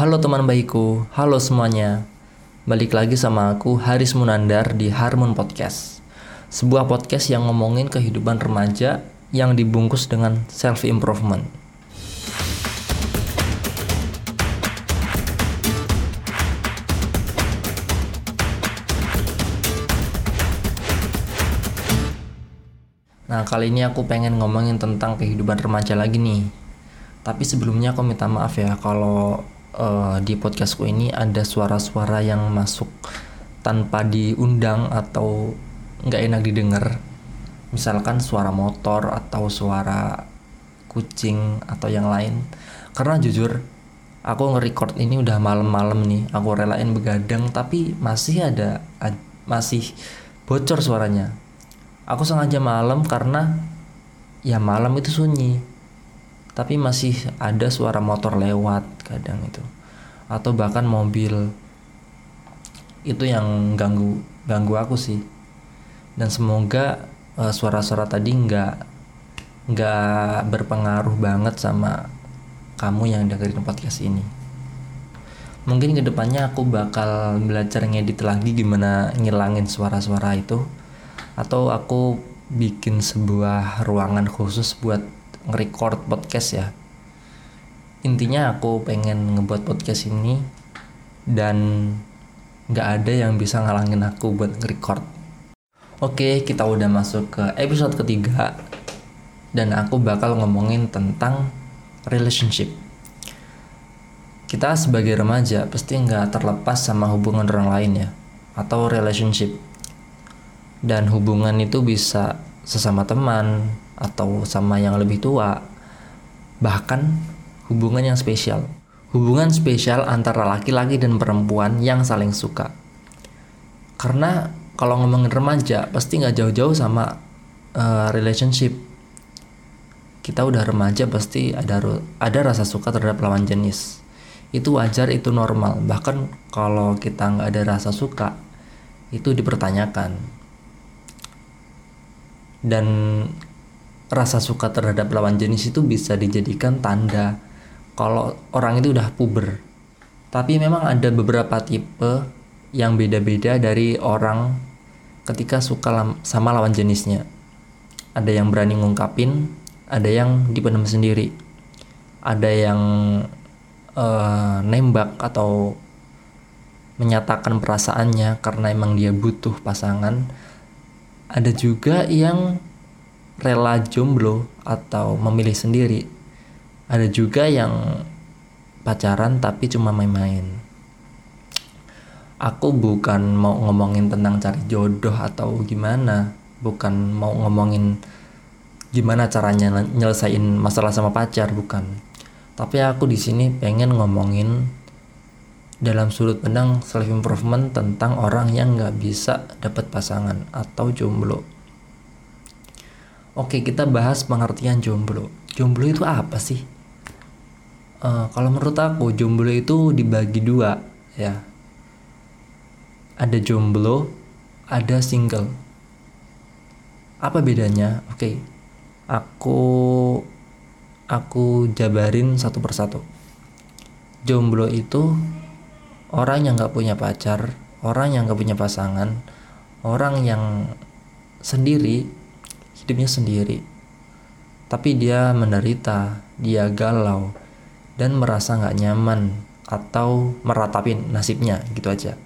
Halo teman baikku, halo semuanya. Balik lagi sama aku Haris Munandar di Harmon Podcast. Sebuah podcast yang ngomongin kehidupan remaja yang dibungkus dengan self improvement. Nah, kali ini aku pengen ngomongin tentang kehidupan remaja lagi nih. Tapi sebelumnya aku minta maaf ya kalau uh, di podcastku ini ada suara-suara yang masuk tanpa diundang atau nggak enak didengar. Misalkan suara motor atau suara kucing atau yang lain. Karena jujur, aku nge-record ini udah malam-malam nih. Aku relain begadang tapi masih ada masih bocor suaranya aku sengaja malam karena ya malam itu sunyi tapi masih ada suara motor lewat kadang itu. Atau bahkan mobil. Itu yang ganggu ganggu aku sih. Dan semoga uh, suara-suara tadi nggak nggak berpengaruh banget sama kamu yang dengerin podcast ini. Mungkin ke depannya aku bakal belajar ngedit lagi gimana ngilangin suara-suara itu. Atau aku bikin sebuah ruangan khusus buat nge-record podcast ya. Intinya aku pengen ngebuat podcast ini dan nggak ada yang bisa ngalangin aku buat nge-record. Oke kita udah masuk ke episode ketiga dan aku bakal ngomongin tentang relationship. Kita sebagai remaja pasti nggak terlepas sama hubungan orang lain ya atau relationship. Dan hubungan itu bisa sesama teman atau sama yang lebih tua bahkan hubungan yang spesial. Hubungan spesial antara laki-laki dan perempuan yang saling suka. Karena kalau ngomongin remaja pasti nggak jauh-jauh sama uh, relationship. Kita udah remaja pasti ada ada rasa suka terhadap lawan jenis. Itu wajar itu normal. Bahkan kalau kita nggak ada rasa suka itu dipertanyakan. Dan rasa suka terhadap lawan jenis itu bisa dijadikan tanda kalau orang itu udah puber. Tapi memang ada beberapa tipe yang beda-beda dari orang ketika suka sama lawan jenisnya. Ada yang berani ngungkapin, ada yang dipendam sendiri. Ada yang uh, nembak atau menyatakan perasaannya karena emang dia butuh pasangan ada juga yang rela jomblo atau memilih sendiri. Ada juga yang pacaran tapi cuma main-main. Aku bukan mau ngomongin tentang cari jodoh atau gimana. Bukan mau ngomongin gimana caranya nyelesain masalah sama pacar bukan. Tapi aku di sini pengen ngomongin dalam sudut pandang self improvement tentang orang yang nggak bisa dapat pasangan atau jomblo. Oke kita bahas pengertian jomblo. Jomblo itu apa sih? Uh, kalau menurut aku jomblo itu dibagi dua ya. Ada jomblo, ada single. Apa bedanya? Oke, aku aku jabarin satu persatu. Jomblo itu orang yang nggak punya pacar orang yang nggak punya pasangan orang yang sendiri hidupnya sendiri. Tapi dia menderita dia galau dan merasa nggak nyaman atau meratapin nasibnya gitu aja.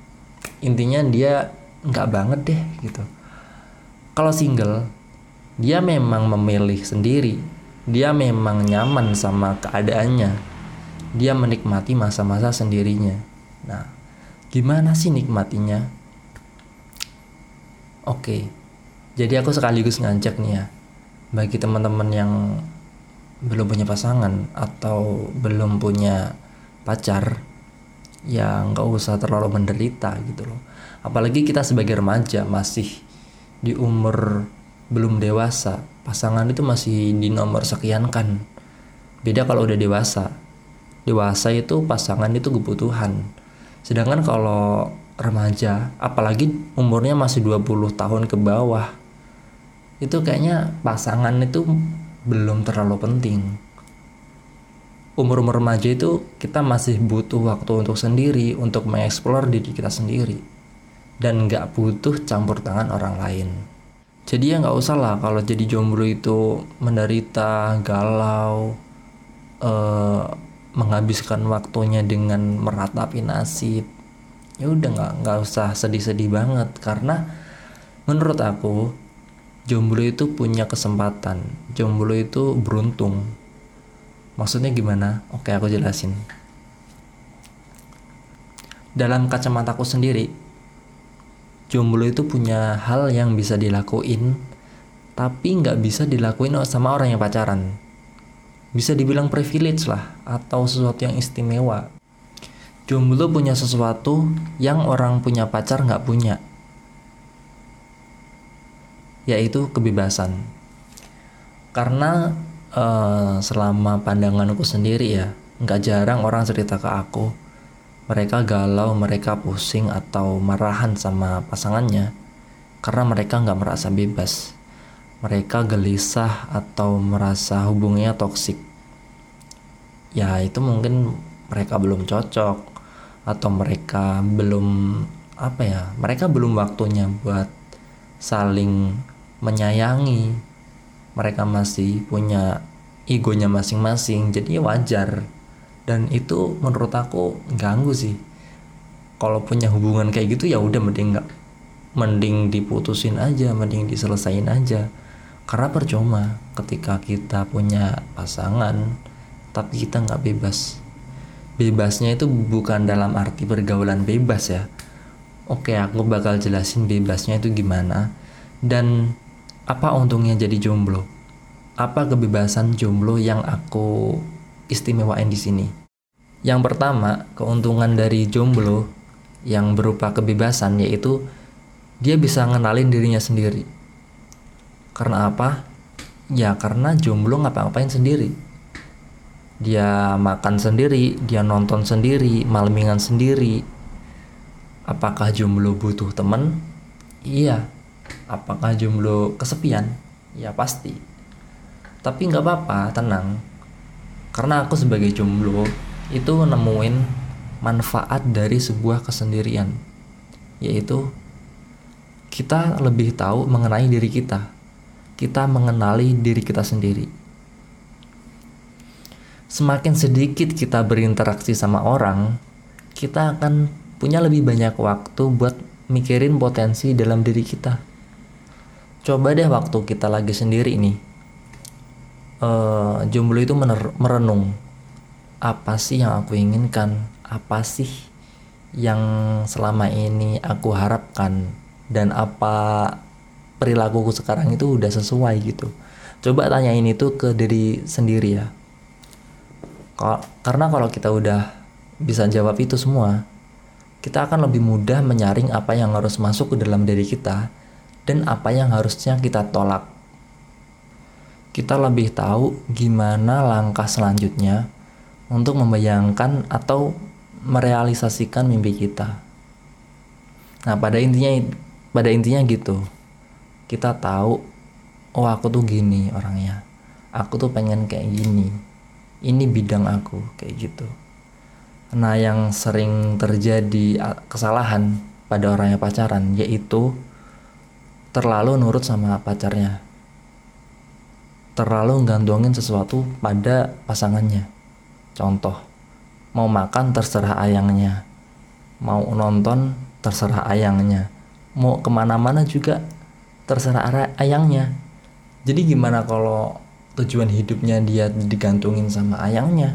Intinya dia nggak banget deh gitu. Kalau single dia memang memilih sendiri. Dia memang nyaman sama keadaannya. Dia menikmati masa-masa sendirinya. Nah, gimana sih nikmatinya? Oke, jadi aku sekaligus ngajak nih ya, bagi teman-teman yang belum punya pasangan atau belum punya pacar, ya nggak usah terlalu menderita gitu loh. Apalagi kita sebagai remaja masih di umur belum dewasa, pasangan itu masih di nomor sekian kan. Beda kalau udah dewasa. Dewasa itu pasangan itu kebutuhan sedangkan kalau remaja apalagi umurnya masih 20 tahun ke bawah itu kayaknya pasangan itu belum terlalu penting. Umur-umur remaja itu kita masih butuh waktu untuk sendiri untuk mengeksplor diri kita sendiri. Dan nggak butuh campur tangan orang lain. Jadi ya nggak usah lah kalau jadi jomblo itu menderita galau eh, menghabiskan waktunya dengan meratapi nasib. Ya udah nggak nggak usah sedih-sedih banget. Karena menurut aku jomblo itu punya kesempatan jomblo itu beruntung Maksudnya gimana? Oke, aku jelasin. Dalam kacamataku sendiri, jomblo itu punya hal yang bisa dilakuin, tapi nggak bisa dilakuin sama orang yang pacaran. Bisa dibilang privilege lah, atau sesuatu yang istimewa. Jomblo punya sesuatu yang orang punya pacar nggak punya, yaitu kebebasan. Karena uh, selama pandanganku sendiri ya nggak jarang orang cerita ke aku mereka galau mereka pusing atau marahan sama pasangannya karena mereka nggak merasa bebas mereka gelisah atau merasa hubungannya toksik ya itu mungkin mereka belum cocok atau mereka belum apa ya mereka belum waktunya buat saling menyayangi. Mereka masih punya egonya masing-masing jadi wajar. Dan itu menurut aku ganggu sih. Kalau punya hubungan kayak gitu ya udah mending nggak mending diputusin aja mending diselesain aja. Karena percuma ketika kita punya pasangan tapi kita nggak bebas. Bebasnya itu bukan dalam arti pergaulan bebas ya. Oke aku bakal jelasin bebasnya itu gimana. Dan apa untungnya jadi jomblo? Apa kebebasan jomblo yang aku istimewain di sini? Yang pertama, keuntungan dari jomblo yang berupa kebebasan yaitu dia bisa ngenalin dirinya sendiri. Karena apa? Ya karena jomblo ngapa-ngapain sendiri. Dia makan sendiri, dia nonton sendiri, malmingan sendiri. Apakah jomblo butuh temen? Iya, Apakah jomblo kesepian? Ya pasti. Tapi nggak apa-apa, tenang. Karena aku sebagai jomblo itu nemuin manfaat dari sebuah kesendirian. Yaitu kita lebih tahu mengenai diri kita. Kita mengenali diri kita sendiri. Semakin sedikit kita berinteraksi sama orang, kita akan punya lebih banyak waktu buat mikirin potensi dalam diri kita coba deh waktu kita lagi sendiri nih. Uh, jomblo itu merenung. Apa sih yang aku inginkan? Apa sih yang selama ini aku harapkan? Dan apa perilakuku sekarang itu udah sesuai gitu? Coba tanyain itu ke diri sendiri ya. Karena kalau kita udah bisa jawab itu semua kita akan lebih mudah menyaring apa yang harus masuk ke dalam diri kita dan apa yang harusnya kita tolak. Kita lebih tahu gimana langkah selanjutnya untuk membayangkan atau merealisasikan mimpi kita. Nah, pada intinya pada intinya gitu. Kita tahu oh aku tuh gini orangnya. Aku tuh pengen kayak gini. Ini bidang aku kayak gitu. Nah, yang sering terjadi kesalahan pada orang yang pacaran yaitu terlalu nurut sama pacarnya. Terlalu gantungin sesuatu pada pasangannya. Contoh mau makan terserah ayangnya. Mau nonton terserah ayangnya. Mau ke mana-mana juga terserah ayangnya. Jadi gimana kalau tujuan hidupnya dia digantungin sama ayangnya?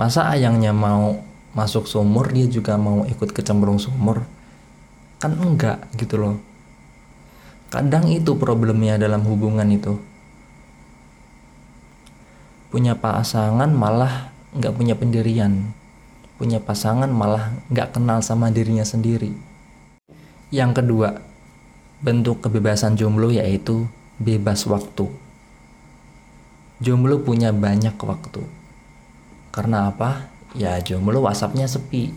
Masa ayangnya mau masuk sumur dia juga mau ikut kecemplung sumur? Kan enggak gitu loh Kadang itu problemnya dalam hubungan itu. Punya pasangan malah nggak punya pendirian. Punya pasangan malah nggak kenal sama dirinya sendiri. Yang kedua, bentuk kebebasan jomblo yaitu bebas waktu. Jomblo punya banyak waktu. Karena apa? Ya jomblo WhatsAppnya sepi.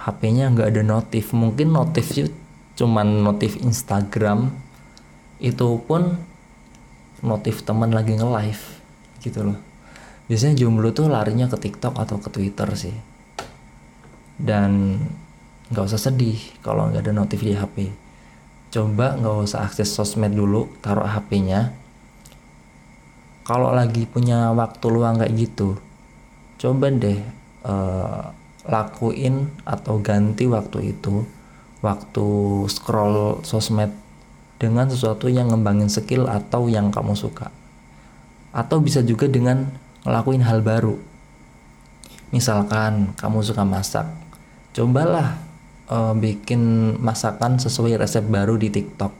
HP-nya nggak ada notif. Mungkin notif cuman notif Instagram itu pun notif teman lagi nge live gitu loh. Biasanya jomblo tuh larinya ke TikTok atau ke Twitter sih. Dan nggak usah sedih kalau nggak ada notif di HP coba nggak usah akses sosmed dulu taruh HP-nya kalau lagi punya waktu luang kayak gitu coba deh uh, lakuin atau ganti waktu itu waktu scroll sosmed dengan sesuatu yang ngembangin skill atau yang kamu suka. Atau bisa juga dengan ngelakuin hal baru. Misalkan kamu suka masak cobalah uh, bikin masakan sesuai resep baru di TikTok.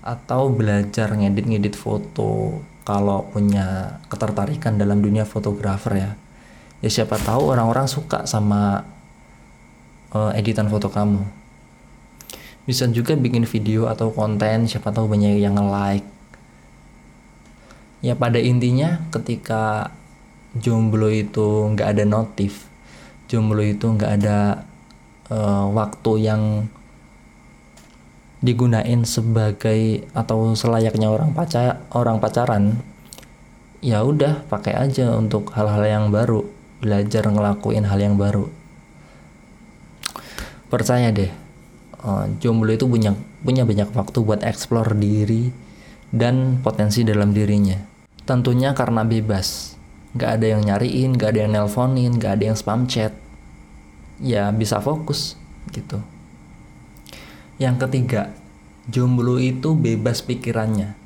Atau belajar ngedit-ngedit foto kalau punya ketertarikan dalam dunia fotografer ya. Ya siapa tahu orang-orang suka sama uh, editan foto kamu bisa juga bikin video atau konten siapa tahu banyak yang nge-like. Ya pada intinya ketika jomblo itu nggak ada notif jomblo itu nggak ada uh, waktu yang digunain sebagai atau selayaknya orang pacar orang pacaran ya udah pakai aja untuk hal-hal yang baru. Belajar ngelakuin hal yang baru. Percaya deh uh, jomblo itu punya punya banyak waktu buat explore diri dan potensi dalam dirinya. Tentunya karena bebas. Nggak ada yang nyariin nggak ada yang nelponin nggak ada yang spam chat. Ya bisa fokus gitu. Yang ketiga jomblo itu bebas pikirannya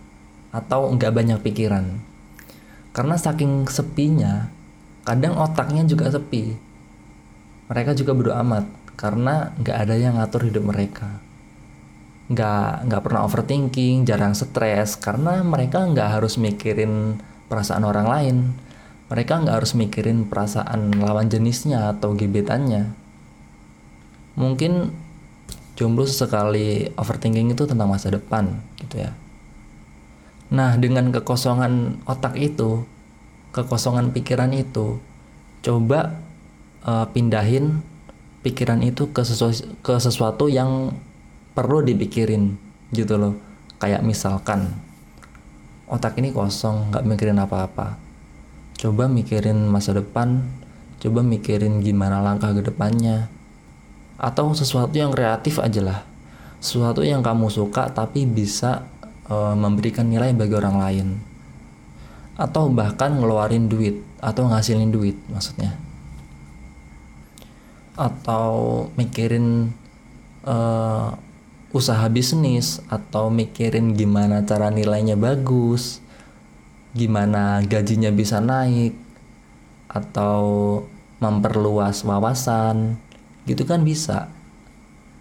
atau nggak banyak pikiran. Karena saking sepinya kadang otaknya juga sepi. Mereka juga bodo amat karena nggak ada yang ngatur hidup mereka. Nggak nggak pernah overthinking jarang stres. Karena mereka nggak harus mikirin perasaan orang lain. Mereka nggak harus mikirin perasaan lawan jenisnya atau gebetannya. Mungkin jomblo sesekali overthinking itu tentang masa depan gitu ya. Nah dengan kekosongan otak itu kekosongan pikiran itu coba uh, pindahin pikiran itu ke sesuatu, ke sesuatu yang perlu dipikirin gitu loh. Kayak misalkan otak ini kosong nggak mikirin apa-apa. Coba mikirin masa depan coba mikirin gimana langkah ke depannya. Atau sesuatu yang kreatif aja lah. Sesuatu yang kamu suka tapi bisa uh, memberikan nilai bagi orang lain. Atau bahkan ngeluarin duit atau ngasilin duit maksudnya atau mikirin uh, usaha bisnis atau mikirin gimana cara nilainya bagus gimana gajinya bisa naik atau memperluas wawasan gitu kan bisa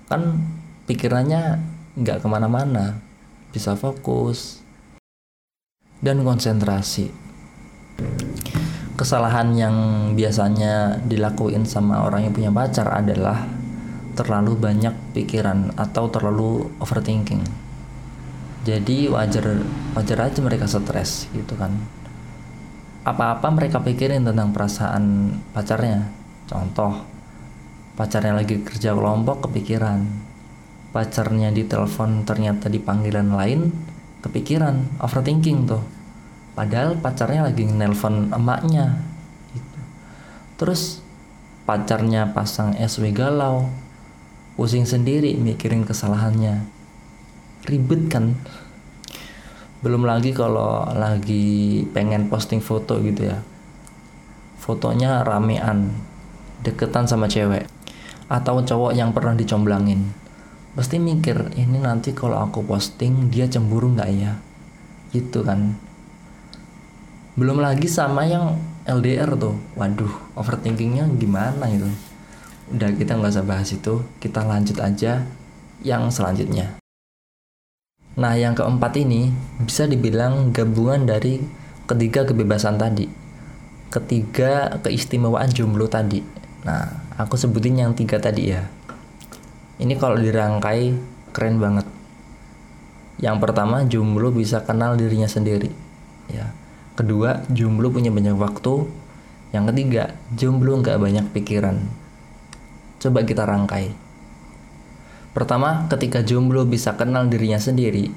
kan pikirannya nggak ke mana-mana bisa fokus dan konsentrasi. Kesalahan yang biasanya dilakuin sama orang yang punya pacar adalah terlalu banyak pikiran atau terlalu overthinking. Jadi wajar wajar aja mereka stres gitu kan. Apa-apa mereka pikirin tentang perasaan pacarnya. Contoh, pacarnya lagi kerja kelompok kepikiran. Pacarnya di telepon ternyata di panggilan lain kepikiran overthinking tuh padahal pacarnya lagi nelpon emaknya gitu. terus pacarnya pasang SW galau pusing sendiri mikirin kesalahannya. Ribet kan? Belum lagi kalau lagi pengen posting foto gitu ya. Fotonya ramean deketan sama cewek atau cowok yang pernah dicomblangin. Pasti mikir ini nanti kalau aku posting dia cemburu nggak ya? Gitu kan belum lagi sama yang LDR tuh waduh overthinkingnya gimana itu udah kita nggak usah bahas itu kita lanjut aja yang selanjutnya nah yang keempat ini bisa dibilang gabungan dari ketiga kebebasan tadi ketiga keistimewaan jomblo tadi nah aku sebutin yang tiga tadi ya ini kalau dirangkai keren banget. Yang pertama, jomblo bisa kenal dirinya sendiri. Ya. Kedua, jomblo punya banyak waktu. Yang ketiga, jomblo nggak banyak pikiran. Coba kita rangkai. Pertama, ketika jomblo bisa kenal dirinya sendiri,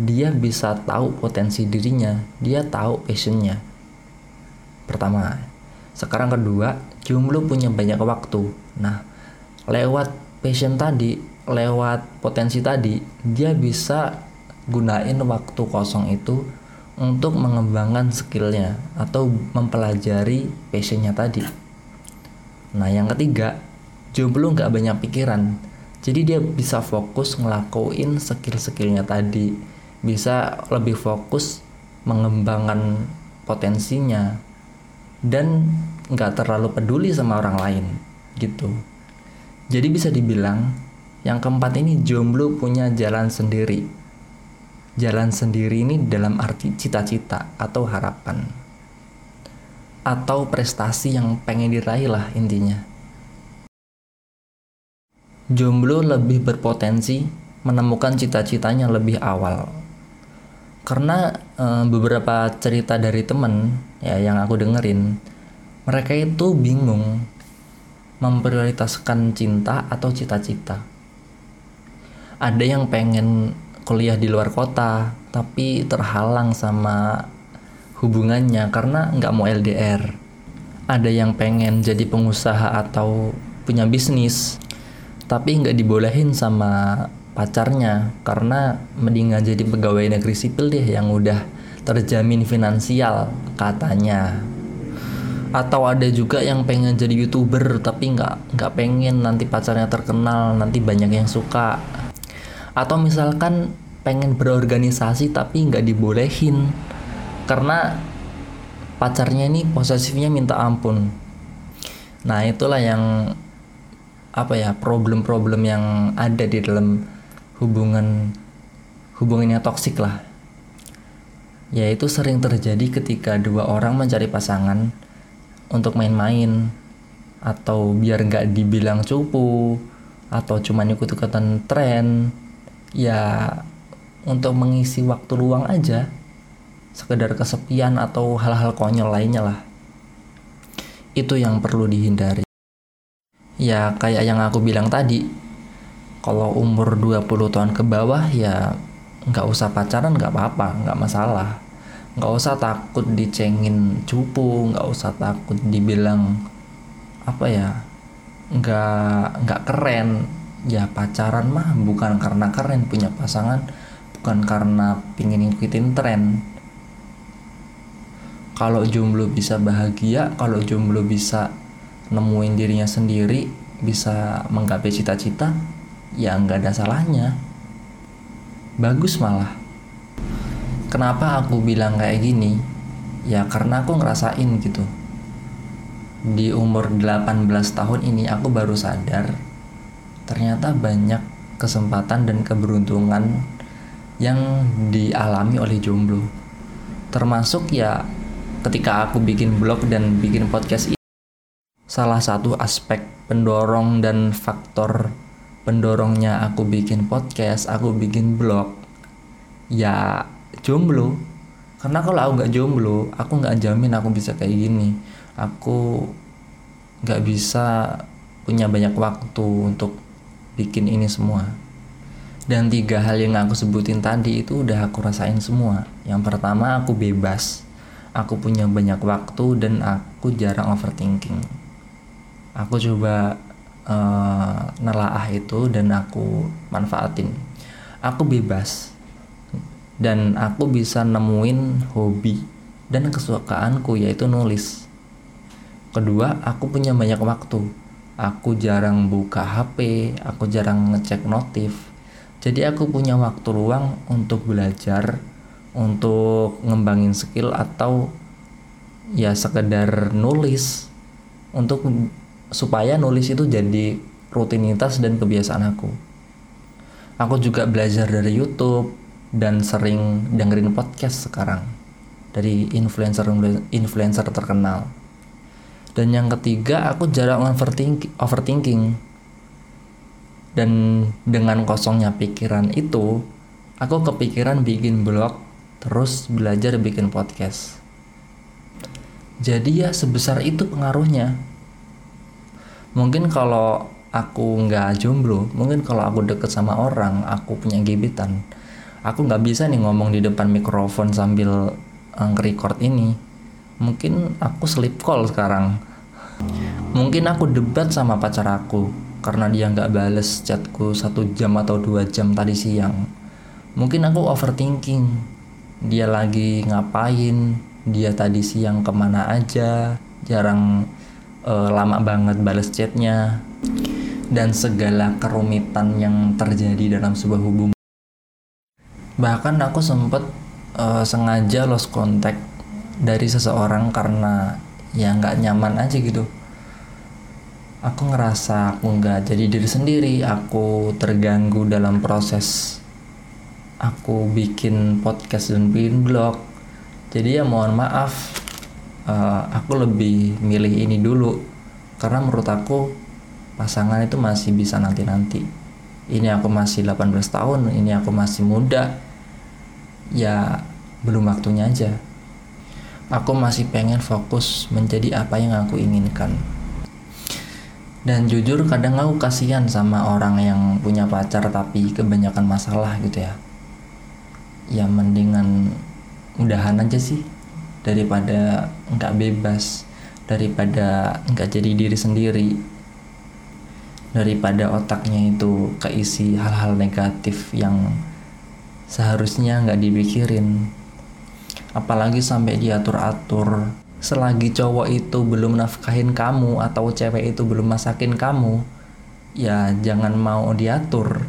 dia bisa tahu potensi dirinya, dia tahu passionnya. pertama sekarang kedua jomblo punya banyak waktu nah lewat passion tadi lewat potensi tadi dia bisa gunain waktu kosong itu untuk mengembangkan skillnya atau mempelajari passionnya tadi. Nah yang ketiga jomblo nggak banyak pikiran. Jadi dia bisa fokus ngelakuin skill-skillnya tadi. Bisa lebih fokus mengembangkan potensinya dan nggak terlalu peduli sama orang lain gitu. Jadi bisa dibilang yang keempat ini jomblo punya jalan sendiri jalan sendiri ini dalam arti cita-cita atau harapan. Atau prestasi yang pengen diraih lah intinya. Jomblo lebih berpotensi menemukan cita-citanya lebih awal. Karena e, beberapa cerita dari temen ya yang aku dengerin mereka itu bingung memprioritaskan cinta atau cita-cita. Ada yang pengen kuliah di luar kota tapi terhalang sama hubungannya karena nggak mau LDR ada yang pengen jadi pengusaha atau punya bisnis tapi nggak dibolehin sama pacarnya karena mendingan jadi pegawai negeri sipil deh yang udah terjamin finansial katanya. Atau ada juga yang pengen jadi youtuber tapi nggak nggak pengen nanti pacarnya terkenal nanti banyak yang suka atau misalkan pengen berorganisasi tapi nggak dibolehin. Karena pacarnya ini posesifnya minta ampun. Nah itulah yang apa ya problem-problem yang ada di dalam hubungan hubungannya toksik lah. Yaitu sering terjadi ketika dua orang mencari pasangan untuk main-main. Atau biar nggak dibilang cupu. Atau cuma ikut-ikutan tren ya untuk mengisi waktu luang aja. Sekedar kesepian atau hal-hal konyol lainnya lah. Itu yang perlu dihindari. Ya kayak yang aku bilang tadi kalau umur 20 tahun ke bawah ya nggak usah pacaran nggak apa-apa nggak masalah. Nggak usah takut dicengin cupu nggak usah takut dibilang apa ya nggak nggak keren ya pacaran mah bukan karena keren punya pasangan bukan karena pingin ngikutin tren. Kalau jomblo bisa bahagia kalau jomblo bisa nemuin dirinya sendiri bisa menggapai cita-cita ya nggak ada salahnya. Bagus malah. Kenapa aku bilang kayak gini? Ya karena aku ngerasain gitu. Di umur 18 tahun ini aku baru sadar ternyata banyak kesempatan dan keberuntungan yang dialami oleh jomblo termasuk ya ketika aku bikin blog dan bikin podcast ini salah satu aspek pendorong dan faktor pendorongnya aku bikin podcast, aku bikin blog, ya jomblo. Karena kalau aku nggak jomblo, aku nggak jamin aku bisa kayak gini. Aku nggak bisa punya banyak waktu untuk bikin ini semua. Dan tiga hal yang aku sebutin tadi itu udah aku rasain semua. Yang pertama aku bebas, aku punya banyak waktu dan aku jarang overthinking. Aku coba uh, nelaah itu dan aku manfaatin aku bebas dan aku bisa nemuin hobi dan kesukaanku yaitu nulis kedua aku punya banyak waktu aku jarang buka HP aku jarang ngecek notif jadi aku punya waktu luang untuk belajar untuk ngembangin skill atau ya sekedar nulis untuk supaya nulis itu jadi rutinitas dan kebiasaan aku. Aku juga belajar dari YouTube dan sering dengerin podcast sekarang dari influencer influencer terkenal. Dan yang ketiga, aku jarang overthinking. Dan dengan kosongnya pikiran itu, aku kepikiran bikin blog, terus belajar bikin podcast. Jadi ya sebesar itu pengaruhnya mungkin kalau aku nggak jomblo mungkin kalau aku deket sama orang aku punya gebetan aku nggak bisa nih ngomong di depan mikrofon sambil uh, record ini mungkin aku sleep call sekarang. Mungkin aku debat sama pacar aku karena dia nggak bales chatku satu jam atau dua jam tadi siang. Mungkin aku overthinking. Dia lagi ngapain? Dia tadi siang ke mana aja? Jarang uh, lama banget bales chatnya. Dan segala kerumitan yang terjadi dalam sebuah hubungan. Bahkan aku sempet uh, sengaja lost contact dari seseorang karena ya nggak nyaman aja gitu. Aku ngerasa aku nggak jadi diri sendiri aku terganggu dalam proses aku bikin podcast dan bikin blog. Jadi ya mohon maaf uh, aku lebih milih ini dulu karena menurut aku pasangan itu masih bisa nanti-nanti. Ini aku masih 18 tahun ini aku masih muda. Ya belum waktunya aja aku masih pengen fokus menjadi apa yang aku inginkan. Dan jujur kadang aku kasihan sama orang yang punya pacar tapi kebanyakan masalah gitu ya. Ya mendingan mudahan aja sih daripada nggak bebas daripada nggak jadi diri sendiri daripada otaknya itu keisi hal-hal negatif yang seharusnya nggak dipikirin apalagi sampai diatur-atur. Selagi cowok itu belum nafkahin kamu atau cewek itu belum masakin kamu ya jangan mau diatur.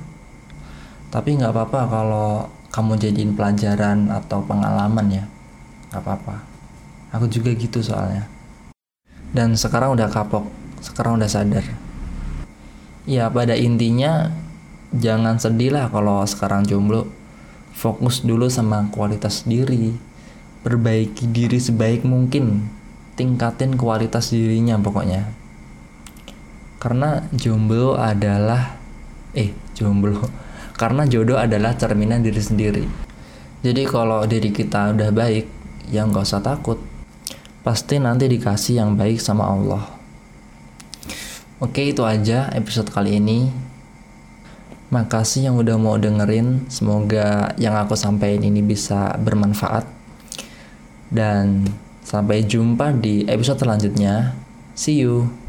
Tapi nggak apa-apa kalau kamu jadiin pelajaran atau pengalaman ya. Gak apa-apa. Aku juga gitu soalnya. Dan sekarang udah kapok. Sekarang udah sadar. Ya pada intinya jangan sedih lah kalau sekarang jomblo. Fokus dulu sama kualitas diri perbaiki diri sebaik mungkin tingkatin kualitas dirinya pokoknya karena jomblo adalah eh jomblo karena jodoh adalah cerminan diri sendiri. Jadi kalau diri kita udah baik, ya nggak usah takut. Pasti nanti dikasih yang baik sama Allah. Oke itu aja episode kali ini. Makasih yang udah mau dengerin. Semoga yang aku sampaikan ini bisa bermanfaat. Dan sampai jumpa di episode selanjutnya. See you.